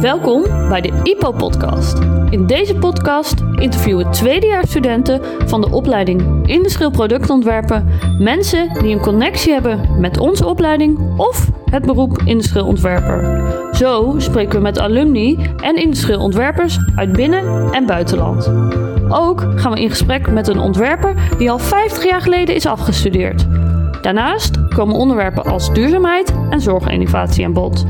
Welkom bij de IPO-podcast. In deze podcast interviewen tweedejaarsstudenten van de opleiding Industrieel Productontwerpen mensen die een connectie hebben met onze opleiding of het beroep industrieel ontwerper. Zo spreken we met alumni en industrieel ontwerpers uit binnen- en buitenland. Ook gaan we in gesprek met een ontwerper die al 50 jaar geleden is afgestudeerd. Daarnaast komen onderwerpen als duurzaamheid en zorginnovatie aan bod.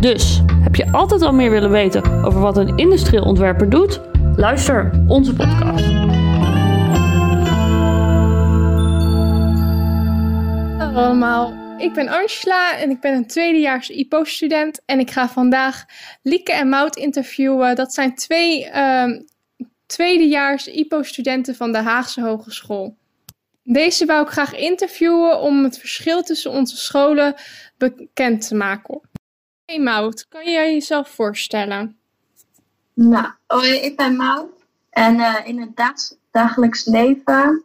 Dus, heb je altijd al meer willen weten over wat een industrieel ontwerper doet? Luister onze podcast. Hallo allemaal, ik ben Angela en ik ben een tweedejaars IPO-student en ik ga vandaag Lieke en Mout interviewen. Dat zijn twee ehm, tweedejaars IPO-studenten van de Haagse Hogeschool. Deze wou ik graag interviewen om het verschil tussen onze scholen bekend te maken. Hey Mout, kan jij jezelf voorstellen? Nou, hoi, ik ben Maud. En eh, in het dagelijks leven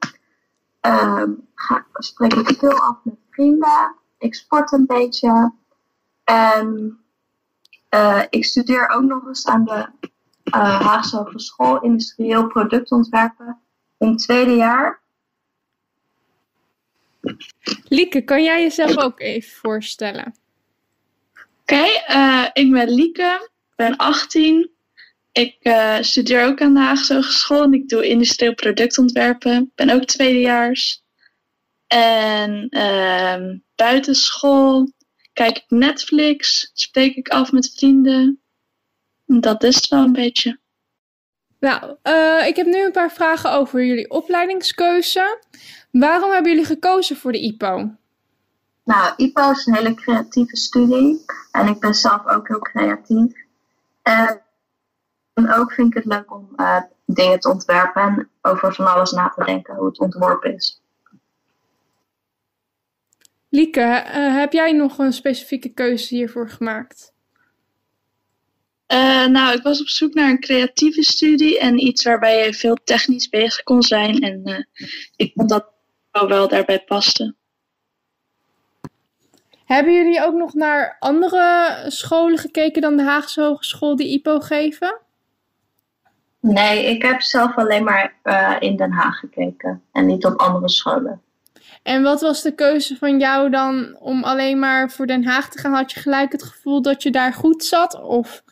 ehm, ga, spreek ik veel af met vrienden. Ik sport een beetje. En eh, ik studeer ook nog eens aan de eh, Haagse Hogeschool Industrieel Productontwerpen in het tweede jaar. Lieke, kan jij jezelf ook even voorstellen? Oké, eh, ik ben Lieke, ben 18. Ik eh, studeer ook aan de Haagse Hogeschool en ik doe industrieel productontwerpen. Ben ook tweedejaars. En ehm buitenschool kijk ik Netflix, spreek ik af met vrienden. En Dat is het wel een beetje. Nou, eh, ik heb nu een paar vragen over jullie opleidingskeuze. Waarom hebben jullie gekozen voor de IPO? Nou, IPO is een hele creatieve studie. En ik ben zelf ook heel creatief. En ook vind ik het leuk om eh, dingen te ontwerpen en over van alles na te denken hoe het ontworpen is. Lieke, eh, heb jij nog een specifieke keuze hiervoor gemaakt? Eh, nou, ik was op zoek naar een creatieve studie en iets waarbij je veel technisch bezig kon zijn. En eh, ik vond dat wel wel daarbij paste. Hebben jullie ook nog naar andere scholen gekeken dan de Haagse Hogeschool die IPO geven? Nee, ik heb zelf alleen maar eh, in Den Haag gekeken en niet op andere scholen. En wat was de keuze van jou dan om alleen maar voor Den Haag te gaan? Had je gelijk het gevoel dat je daar goed zat? Of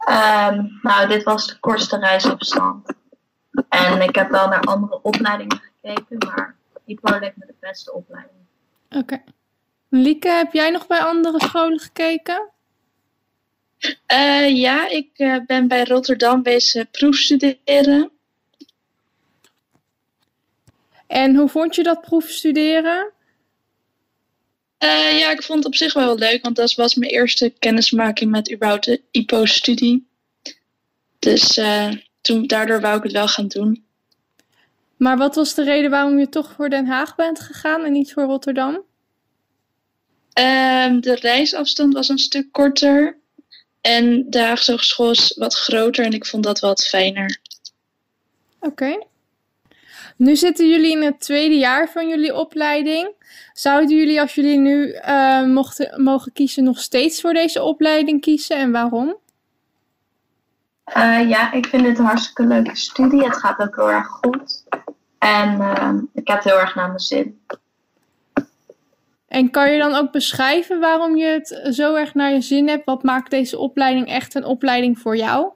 Ehm, nou, dit was de kortste reisafstand. En ik heb wel naar andere opleidingen gekeken, maar IPO leek me de beste opleiding. Oké. Lieke, heb jij nog bij andere scholen gekeken? Eh, ja, ik eh, ben bij Rotterdam bezig proefstuderen. En hoe vond je dat proefstuderen? Eh, ja, ik vond het op zich wel leuk, want dat was mijn eerste kennismaking met überhaupt de IPO-studie. Dus toen, daardoor wou ik het wel gaan doen. Maar wat was de reden waarom je toch voor Den Haag bent gegaan en niet voor Rotterdam? Ehm, de reisafstand was een stuk korter. En de Haagse Hogeschool is wat groter en ik vond dat wat fijner. Oké. Nu zitten jullie in het tweede jaar van jullie opleiding. Zouden jullie, als jullie nu eh, mochten, mogen kiezen, nog steeds voor deze opleiding kiezen en waarom? Eh, ja, ik vind het een hartstikke leuke studie. Het gaat ook heel erg goed. En ehm, ik heb het heel erg naar mijn zin. En kan je dan ook beschrijven waarom je het zo erg naar je zin hebt? Wat maakt deze opleiding echt een opleiding voor jou?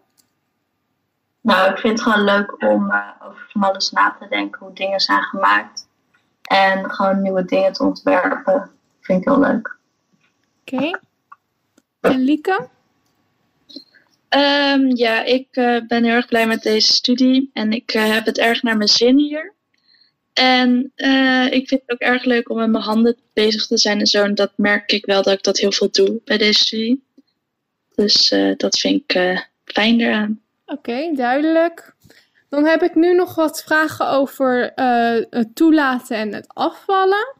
Nou, ik vind het gewoon leuk om eh, over van alles na te denken, hoe dingen zijn gemaakt. En gewoon nieuwe dingen te ontwerpen. Vind ik heel leuk. Oké. En Lieke? Ehm, ja, ik eh, ben heel erg blij met deze studie en ik eh, heb het erg naar mijn zin hier. En eh, ik vind het ook erg leuk om met mijn handen bezig te zijn en zo. En dat merk ik wel dat ik dat heel veel doe bij deze studie. Dus eh, dat vind ik eh, fijn eraan. Oké, duidelijk. Dan heb ik nu nog wat vragen over het toelaten en het afvallen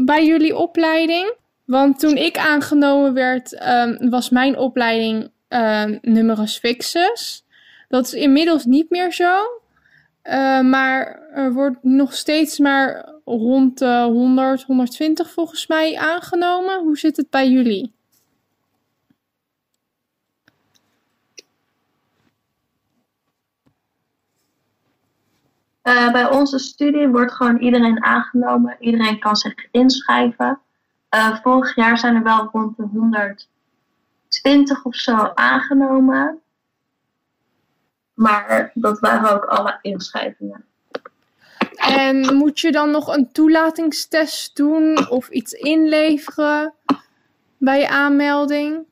bij jullie opleiding. Want toen ik aangenomen werd, ehm, was mijn opleiding um, numerus fixus. Dat is inmiddels niet meer zo. Eh, maar er wordt nog steeds maar rond de 100, 120 volgens mij aangenomen. Hoe zit het bij jullie? Eh, bij onze studie wordt gewoon iedereen aangenomen. Iedereen kan zich inschrijven. Eh, vorig jaar zijn er wel rond de 120 of zo aangenomen. Maar dat waren ook alle inschrijvingen. En moet je dan nog een toelatingstest doen of iets inleveren bij je aanmelding?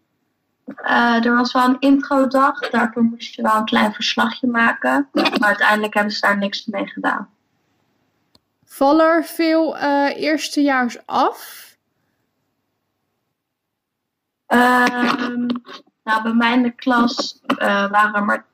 Uh, er was wel een introdag. Daarvoor moest je wel een klein verslagje maken. Maar uiteindelijk hebben ze daar niks mee gedaan. Vallen er veel uh, eerstejaars af? Um, nou, bij mij in de klas uh, waren er maar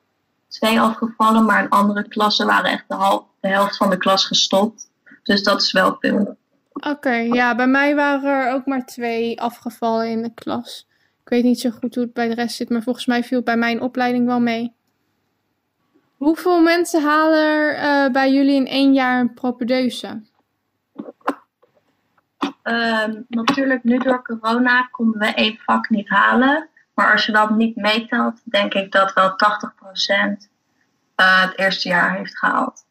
twee afgevallen. Maar in andere klassen waren echt de, half, de helft van de klas gestopt. Dus dat is wel veel. Oké, okay, ja, bij mij waren er ook maar twee afgevallen in de klas. Ik weet niet zo goed hoe het bij de rest zit, maar volgens mij viel het bij mijn opleiding wel mee. Hoeveel mensen halen er uh, bij jullie in één jaar een propedeuse? Um, natuurlijk, nu door corona konden we één vak niet halen. Maar als je dat niet meetelt, denk ik dat wel 80% uh, het eerste jaar heeft gehaald.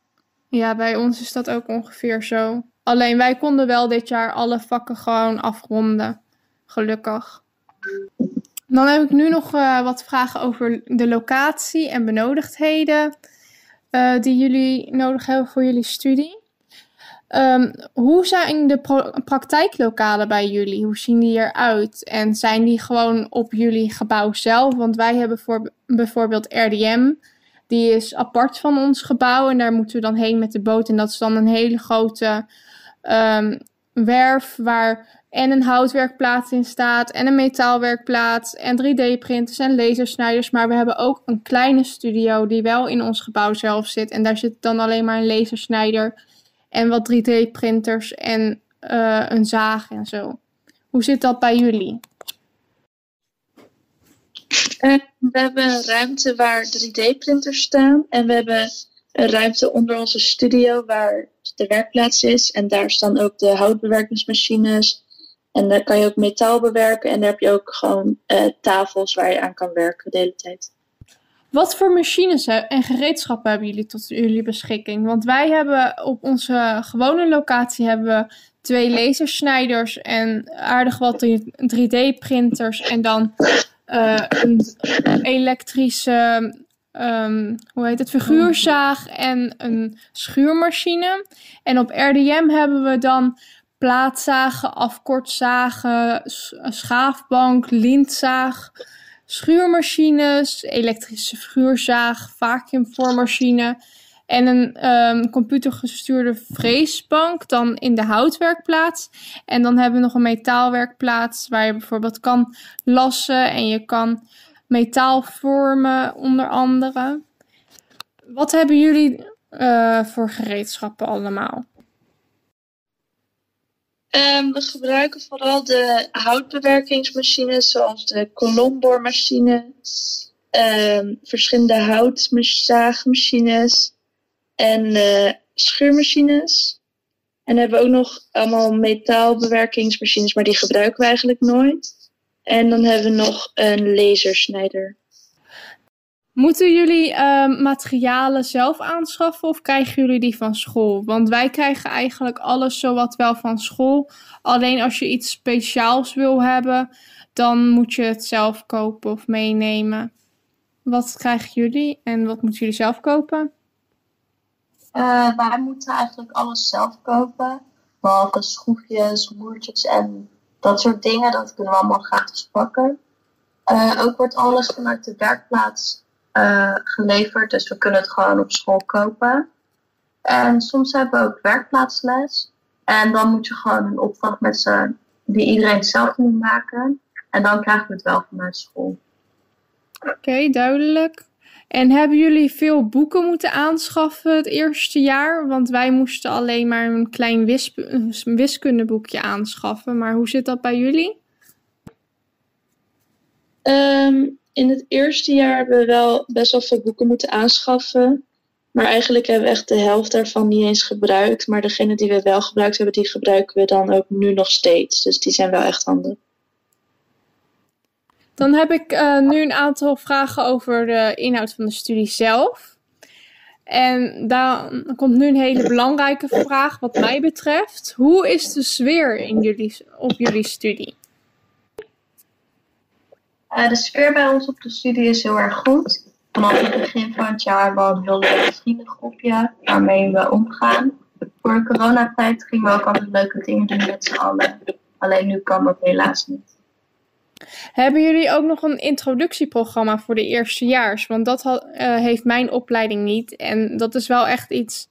Ja, bij ons is dat ook ongeveer zo. Alleen wij konden wel dit jaar alle vakken gewoon afronden. Gelukkig. Dan heb ik nu nog uh, wat vragen over de locatie en benodigdheden uh, die jullie nodig hebben voor jullie studie. Um, hoe zijn de praktijklokalen bij jullie? Hoe zien die eruit? En zijn die gewoon op jullie gebouw zelf? Want wij hebben voor, bijvoorbeeld RDM. Die is apart van ons gebouw en daar moeten we dan heen met de boot. En dat is dan een hele grote um, werf waar en een houtwerkplaats in staat en een metaalwerkplaats en 3D-printers en lasersnijders. Maar we hebben ook een kleine studio die wel in ons gebouw zelf zit. En daar zit dan alleen maar een lasersnijder en wat 3D-printers en uh, een zaag en zo. Hoe zit dat bij jullie? Uh, we hebben een ruimte waar 3D-printers staan. En we hebben een ruimte onder onze studio waar de werkplaats is. En daar staan ook de houtbewerkingsmachines. En daar kan je ook metaal bewerken. En daar heb je ook gewoon uh, tafels waar je aan kan werken de hele tijd. Wat voor machines en gereedschappen hebben jullie tot jullie beschikking? Want wij hebben op onze gewone locatie hebben we twee lasersnijders en aardig wat 3D-printers en dan uh, een elektrische, um, hoe heet het, figuurzaag en een schuurmachine. En op RDM hebben we dan plaatzagen, afkortzagen, schaafbank, lintzaag schuurmachines, elektrische schuurzaag, vacuümvormmachine en een um, computergestuurde freesbank dan in de houtwerkplaats. En dan hebben we nog een metaalwerkplaats waar je bijvoorbeeld kan lassen en je kan metaal vormen onder andere. Wat hebben jullie uh, voor gereedschappen allemaal? Um, we gebruiken vooral de houtbewerkingsmachines, zoals de kolomboormachine, um, verschillende houtzaagmachines en uh, schuurmachines. En hebben we ook nog allemaal metaalbewerkingsmachines, maar die gebruiken we eigenlijk nooit. En dan hebben we nog een lasersnijder. Moeten jullie uh, materialen zelf aanschaffen of krijgen jullie die van school? Want wij krijgen eigenlijk alles zowat wel van school. Alleen als je iets speciaals wil hebben, dan moet je het zelf kopen of meenemen. Wat krijgen jullie en wat moeten jullie zelf kopen? Uh, wij moeten eigenlijk alles zelf kopen. Behalve schroefjes, moertjes en dat soort dingen. Dat kunnen we allemaal gratis pakken. Uh, ook wordt alles vanuit de werkplaats uh, geleverd. Dus we kunnen het gewoon op school kopen. En soms hebben we ook werkplaatsles. En dan moet je gewoon een opdracht met ze die iedereen zelf moet maken. En dan krijgen we het wel vanuit school. Oké, duidelijk. En hebben jullie veel boeken moeten aanschaffen het eerste jaar? Want wij moesten alleen maar een klein wiskundeboekje aanschaffen. Maar hoe zit dat bij jullie? Um, in het eerste jaar hebben we wel best wel veel boeken moeten aanschaffen. Maar eigenlijk hebben we echt de helft daarvan niet eens gebruikt. Maar degene die we wel gebruikt hebben, die gebruiken we dan ook nu nog steeds. Dus die zijn wel echt handig. Dan heb ik uh, nu een aantal vragen over de inhoud van de studie zelf. En dan komt nu een hele belangrijke vraag wat mij betreft. Hoe is de sfeer in jullie, op jullie studie? Uh, de sfeer bij ons op de studie is heel erg goed. Vanaf het begin van het jaar hebben we een heel leuk vriendengroepje waarmee we omgaan. Voor de coronatijd gingen we ook altijd leuke dingen doen met z'n allen. Alleen nu kan dat helaas niet. Hebben jullie ook nog een introductieprogramma voor de eerstejaars? Want dat uh, heeft mijn opleiding niet. En dat is wel echt iets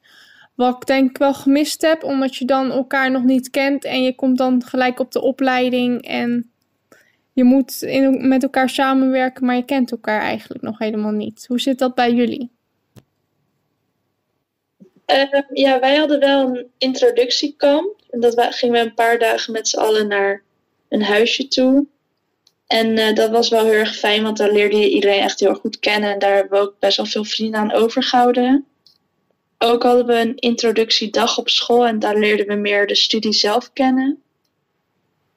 wat ik denk wel gemist heb, omdat je dan elkaar nog niet kent en je komt dan gelijk op de opleiding en je moet in, met elkaar samenwerken, maar je kent elkaar eigenlijk nog helemaal niet. Hoe zit dat bij jullie? Uh, ja, wij hadden wel een introductiekamp. En dat gingen we een paar dagen met z'n allen naar een huisje toe. En uh, dat was wel heel erg fijn, want daar leerde je iedereen echt heel goed kennen. En daar hebben we ook best wel veel vrienden aan overgehouden. Ook hadden we een introductiedag op school en daar leerden we meer de studie zelf kennen.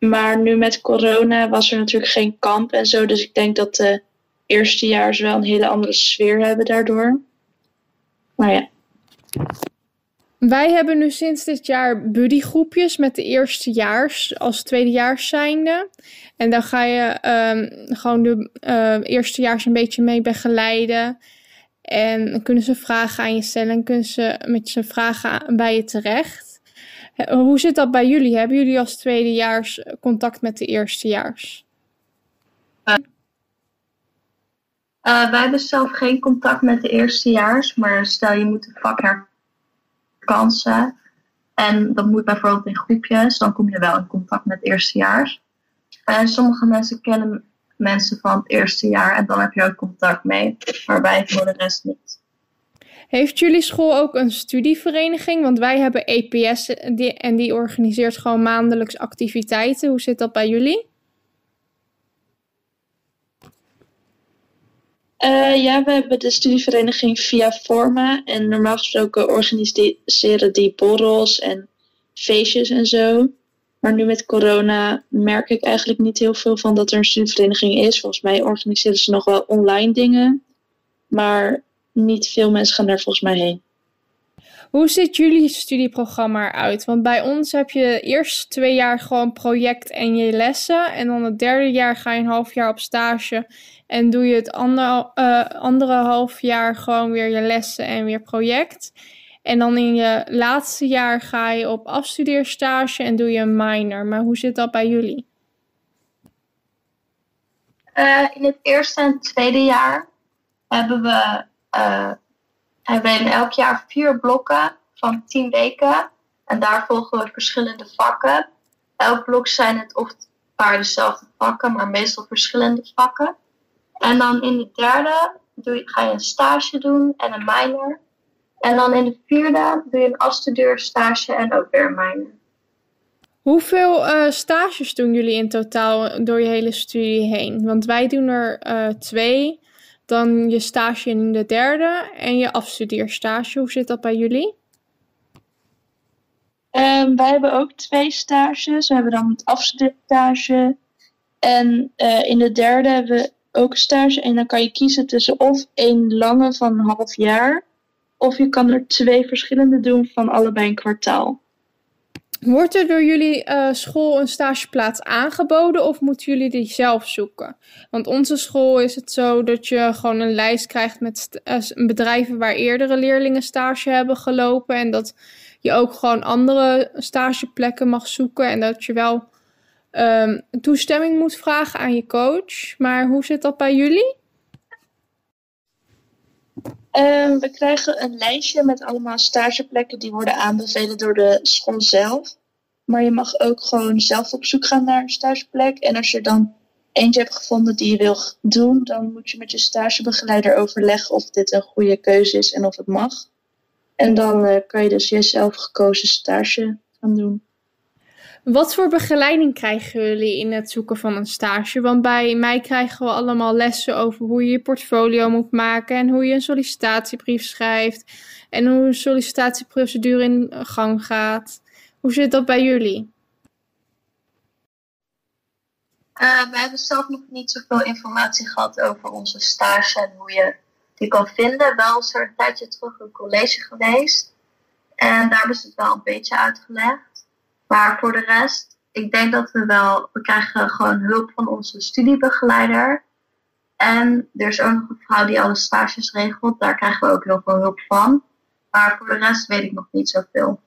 Maar nu met corona was er natuurlijk geen kamp en zo. Dus ik denk dat de eerstejaars wel een hele andere sfeer hebben daardoor. Maar ja. Wij hebben nu sinds dit jaar buddygroepjes met de eerstejaars als tweedejaars zijnde. En dan ga je um, gewoon de uh, eerstejaars een beetje mee begeleiden. En dan kunnen ze vragen aan je stellen en kunnen ze met je vragen bij je terecht. Hoe zit dat bij jullie? Hebben jullie als tweedejaars contact met de eerstejaars? Uh, uh, wij hebben zelf geen contact met de eerstejaars, maar stel je moet een vak kansen en dat moet bijvoorbeeld in groepjes, dan kom je wel in contact met eerstejaars. Sommige mensen kennen mensen van het eerste jaar en dan heb je ook contact mee, maar wij voor de rest niet. Heeft jullie school ook een studievereniging? Want wij hebben EPS en die organiseert gewoon maandelijks activiteiten. Hoe zit dat bij jullie? Uh, ja, we hebben de studievereniging via Forma. En normaal gesproken organiseren die borrels en feestjes en zo. Maar nu met corona merk ik eigenlijk niet heel veel van dat er een studievereniging is. Volgens mij organiseren ze nog wel online dingen. Maar niet veel mensen gaan daar volgens mij heen. Hoe ziet jullie studieprogramma eruit? Want bij ons heb je eerst twee jaar gewoon project en je lessen. En dan het derde jaar ga je een half jaar op stage. En doe je het andere, uh, andere half jaar gewoon weer je lessen en weer project. En dan in je laatste jaar ga je op afstudeerstage en doe je een minor. Maar hoe zit dat bij jullie? Uh, in het eerste en tweede jaar hebben we, hebben we in elk jaar vier blokken van tien weken. En daar volgen we verschillende vakken. Elk blok zijn het of een paar dezelfde vakken, maar meestal verschillende vakken. En dan in de derde doe je, ga je een stage doen en een minor. En dan in de vierde doe je een afstudeerstage en ook weer een minor. Hoeveel uh, stages doen jullie in totaal door je hele studie heen? Want wij doen er uh, twee. Dan je stage in de derde en je afstudeerstage. Hoe zit dat bij jullie? Um, wij hebben ook twee stages. We hebben dan het afstudeerstage. En uh, in de derde hebben we ook een stage. En dan kan je kiezen tussen of één lange van een half jaar. Of je kan er twee verschillende doen van allebei een kwartaal. Wordt er door jullie uh, school een stageplaats aangeboden of moeten jullie die zelf zoeken? Want onze school is het zo dat je gewoon een lijst krijgt met uh, bedrijven waar eerdere leerlingen stage hebben gelopen. En dat je ook gewoon andere stageplekken mag zoeken. En dat je wel um, toestemming moet vragen aan je coach. Maar hoe zit dat bij jullie? Uh, we krijgen een lijstje met allemaal stageplekken die worden aanbevelen door de school zelf. Maar je mag ook gewoon zelf op zoek gaan naar een stageplek. En als je dan eentje hebt gevonden die je wil doen, dan moet je met je stagebegeleider overleggen of dit een goede keuze is en of het mag. En dan uh, kan je dus jezelf gekozen stage gaan doen. Wat voor begeleiding krijgen jullie in het zoeken van een stage? Want bij mij krijgen we allemaal lessen over hoe je je portfolio moet maken en hoe je een sollicitatiebrief schrijft en hoe een sollicitatieprocedure in gang gaat. Hoe zit dat bij jullie? Uh, we hebben zelf nog niet zoveel informatie gehad over onze stage en hoe je die kan vinden. Wel is er een tijdje terug een college geweest. En daar ze het wel een beetje uitgelegd. Maar voor de rest, ik denk dat we wel, we krijgen gewoon hulp van onze studiebegeleider. En er is ook nog een vrouw die alle stages regelt. Daar krijgen we ook heel veel hulp van. Maar voor de rest weet ik nog niet zoveel.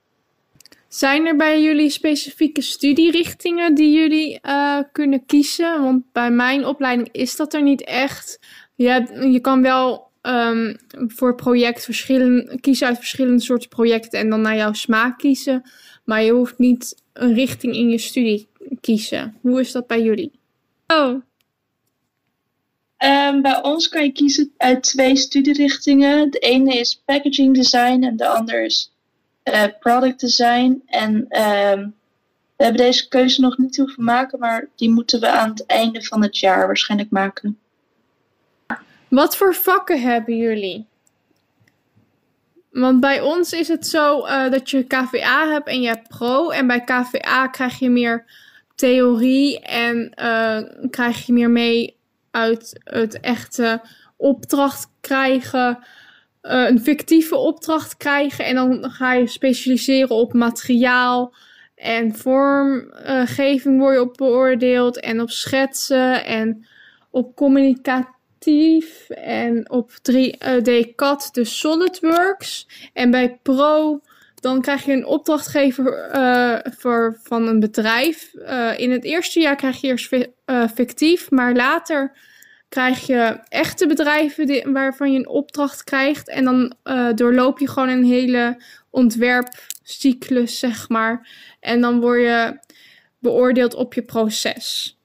Zijn er bij jullie specifieke studierichtingen die jullie uh, kunnen kiezen? Want bij mijn opleiding is dat er niet echt. Je, je kan wel um, voor project verschillen, kiezen uit verschillende soorten projecten en dan naar jouw smaak kiezen. Maar je hoeft niet een richting in je studie kiezen. Hoe is dat bij jullie? Oh. Um, bij ons kan je kiezen uit twee studierichtingen. De ene is packaging design en de andere is uh, product design. En um, we hebben deze keuze nog niet hoeven maken, maar die moeten we aan het einde van het jaar waarschijnlijk maken. Wat voor vakken hebben jullie? Want bij ons is het zo uh, dat je KVA hebt en je hebt pro. En bij KVA krijg je meer theorie en uh, krijg je meer mee uit het echte opdracht krijgen. Uh, een fictieve opdracht krijgen. En dan ga je specialiseren op materiaal en vormgeving word je op beoordeeld. En op schetsen en op communicatie en op 3D CAD dus SolidWorks. En bij Pro dan krijg je een opdrachtgever uh, voor, van een bedrijf. Uh, in het eerste jaar krijg je eerst uh, fictief, maar later krijg je echte bedrijven die, waarvan je een opdracht krijgt. En dan doorloop je gewoon een hele ontwerpcyclus, zeg maar. En dan word je beoordeeld op je proces.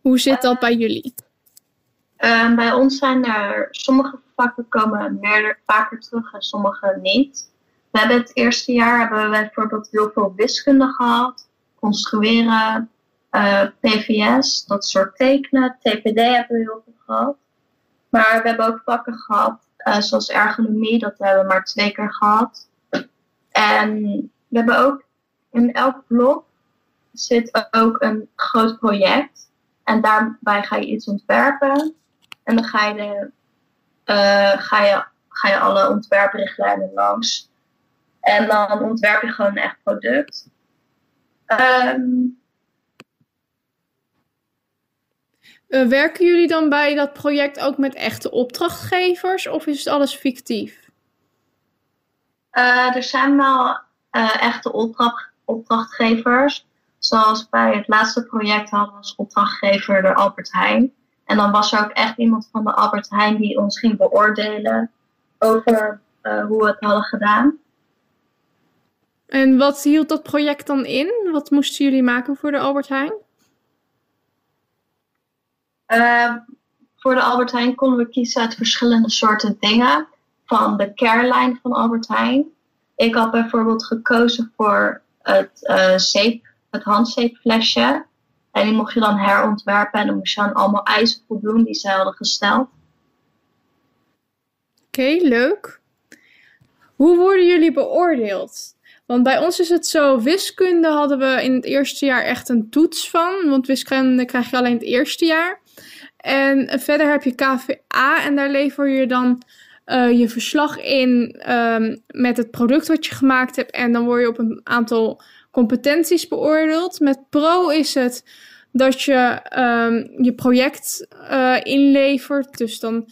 Hoe zit dat bij jullie? Um, bij ons zijn er sommige vakken komen meer, vaker terug en sommige niet. We hebben het eerste jaar hebben we bijvoorbeeld heel veel wiskunde gehad, construeren, eh, PVS, dat soort tekenen, TPD hebben we heel veel gehad. Maar we hebben ook vakken gehad, uh, zoals ergonomie, dat hebben we maar twee keer gehad. En we hebben ook in elk blok zit ook een groot project. En daarbij ga je iets ontwerpen. En dan ga je, de, uh, ga je, ga je alle ontwerprichtlijnen langs. En dan ontwerp je gewoon een echt product. Um, uh, werken jullie dan bij dat project ook met echte opdrachtgevers of is het alles fictief? Uh, er zijn wel echte opdracht, opdrachtgevers. Zoals bij het laatste project hadden we als opdrachtgever de Albert Heijn. En dan was er ook echt iemand van de Albert Heijn die ons ging beoordelen over uh, hoe we het hadden gedaan. En wat hield dat project dan in? Wat moesten jullie maken voor de Albert Heijn? Uh, voor de Albert Heijn konden we kiezen uit verschillende soorten dingen. Van de care van Albert Heijn. Ik had bijvoorbeeld gekozen voor het, uh, zeep, het handzeepflesje. En die mocht je dan herontwerpen en dan moest je aan allemaal eisen voldoen die zij hadden gesteld. Oké, leuk. Hoe worden jullie beoordeeld? Want bij ons is het zo, wiskunde hadden we in het eerste jaar echt een toets van. Want wiskunde krijg je alleen het eerste jaar. En verder heb je KVA en daar lever je dan uh, je verslag in um, met het product wat je gemaakt hebt. En dan word je op een aantal competenties beoordeeld. Met pro is het dat je um, je project uh, inlevert. Dus dan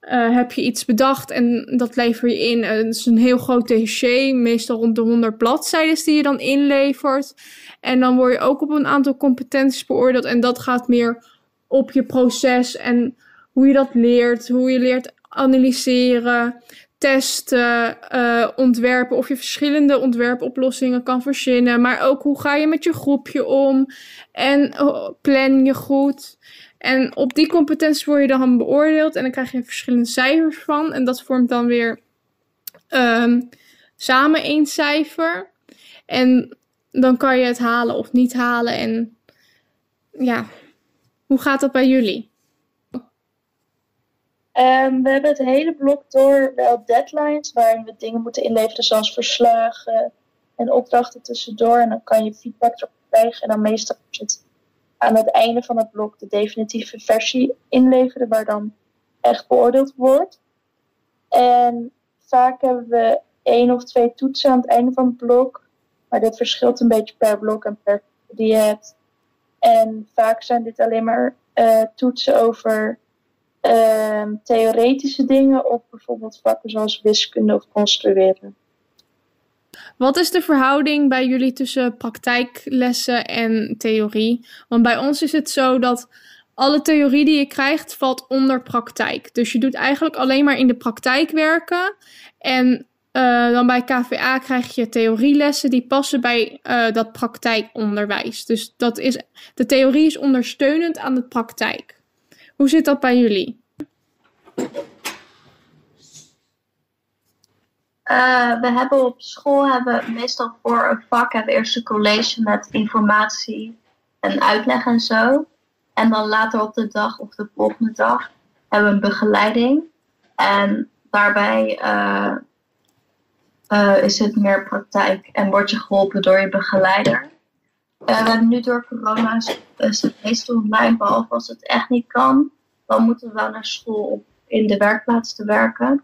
uh, heb je iets bedacht en dat lever je in. Het is een heel groot dossier, meestal rond de 100 bladzijden die je dan inlevert. En dan word je ook op een aantal competenties beoordeeld. En dat gaat meer op je proces en hoe je dat leert, hoe je leert analyseren, testen, uh, ontwerpen, of je verschillende ontwerpoplossingen kan verzinnen. Maar ook hoe ga je met je groepje om en uh, plan je goed. En op die competenties word je dan beoordeeld en dan krijg je verschillende cijfers van. En dat vormt dan weer um, samen één cijfer. En dan kan je het halen of niet halen. En ja, hoe gaat dat bij jullie? Um, we hebben het hele blok door wel deadlines waarin we dingen moeten inleveren zoals verslagen en opdrachten tussendoor. En dan kan je feedback erop krijgen. En dan meestal het aan het einde van het blok de definitieve versie inleveren waar dan echt beoordeeld wordt. En vaak hebben we één of twee toetsen aan het einde van het blok. Maar dit verschilt een beetje per blok en per die hebt. En vaak zijn dit alleen maar uh, toetsen over uh, theoretische dingen of bijvoorbeeld vakken zoals wiskunde of construeren. Wat is de verhouding bij jullie tussen praktijklessen en theorie? Want bij ons is het zo dat alle theorie die je krijgt valt onder praktijk. Dus je doet eigenlijk alleen maar in de praktijk werken. En uh, dan bij KVA krijg je theorielessen die passen bij uh, dat praktijkonderwijs. Dus dat is, de theorie is ondersteunend aan de praktijk. Hoe zit dat bij jullie? Uh, we hebben op school hebben meestal voor een vak hebben eerst een college met informatie en uitleg en zo. En dan later op de dag of de volgende dag hebben we een begeleiding. En daarbij uh, uh, is het meer praktijk en word je geholpen door je begeleider. We hebben nu door corona het meestal online, behalve als het echt niet kan. Dan moeten we wel naar school om in de werkplaats te werken.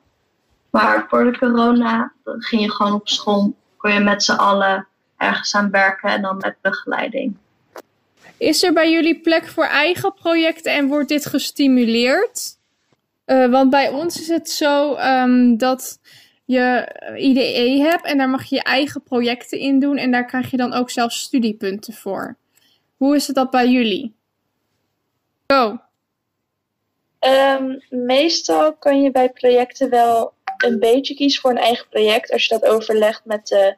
Maar voor de corona ging je gewoon op school, kon je met z'n allen ergens aan werken en dan met begeleiding. Is er bij jullie plek voor eigen projecten en wordt dit gestimuleerd? Uh, want bij ons is het zo um, dat je IDE hebt en daar mag je je eigen projecten in doen en daar krijg je dan ook zelfs studiepunten voor. Hoe is het dat bij jullie? Go. Um, meestal kan je bij projecten wel een beetje kiezen voor een eigen project als je dat overlegt met de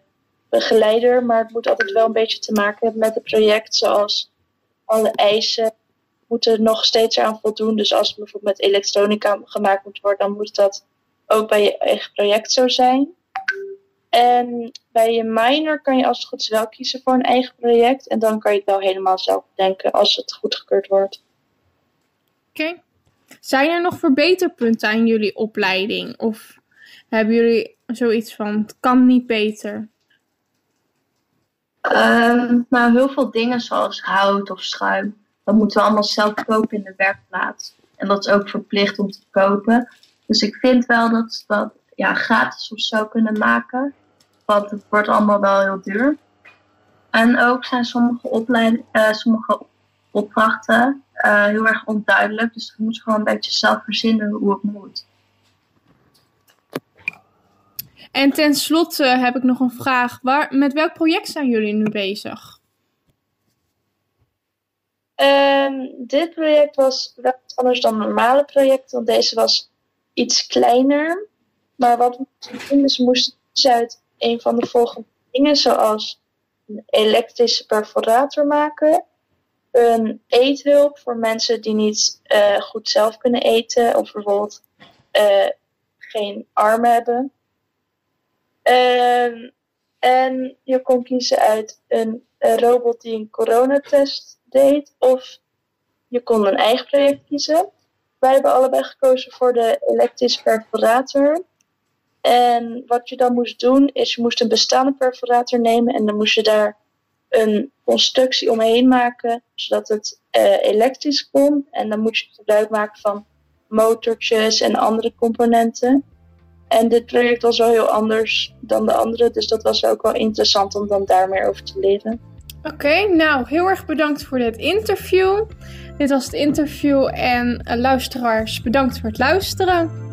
begeleider, maar het moet altijd wel een beetje te maken hebben met het project, zoals alle eisen moeten nog steeds eraan voldoen. Dus als het bijvoorbeeld met elektronica gemaakt moet worden, dan moet dat ook bij je eigen project zo zijn. En bij je minor kan je als het goed is wel kiezen voor een eigen project. En dan kan je het wel helemaal zelf bedenken als het goedgekeurd wordt. Oké. Zijn er nog verbeterpunten aan jullie opleiding? Of hebben jullie zoiets van, het kan niet beter? Um, nou, heel veel dingen zoals hout of schuim. Dat moeten we allemaal zelf kopen in de werkplaats. En dat is ook verplicht om te kopen. Dus ik vind wel dat we dat ja, gratis of zo kunnen maken. Want het wordt allemaal wel heel duur. En ook zijn sommige, opleid uh, sommige opdrachten uh, heel erg onduidelijk. Dus je moet gewoon een beetje zelf verzinnen hoe het moet. En tenslotte heb ik nog een vraag. Waar, met welk project zijn jullie nu bezig? Um, dit project was wel anders dan normale projecten, want deze was iets kleiner. Maar wat moesten doen, we moesten uit een van de volgende dingen, zoals een elektrische perforator maken, een eethulp voor mensen die niet uh, goed zelf kunnen eten, of bijvoorbeeld uh, geen armen hebben. Um, en je kon kiezen uit een, een robot die een coronatest deed, of je kon een eigen project kiezen. Wij hebben allebei gekozen voor de elektrische perforator. En wat je dan moest doen, is je moest een bestaande perforator nemen en dan moest je daar een constructie omheen maken, zodat het uh, elektrisch kon. En dan moest je gebruik maken van motortjes en andere componenten. En dit project was wel heel anders dan de andere, dus dat was ook wel interessant om dan daar meer over te leren. Oké, nou heel erg bedankt voor dit interview. Dit was het interview en uh, luisteraars, bedankt voor het luisteren.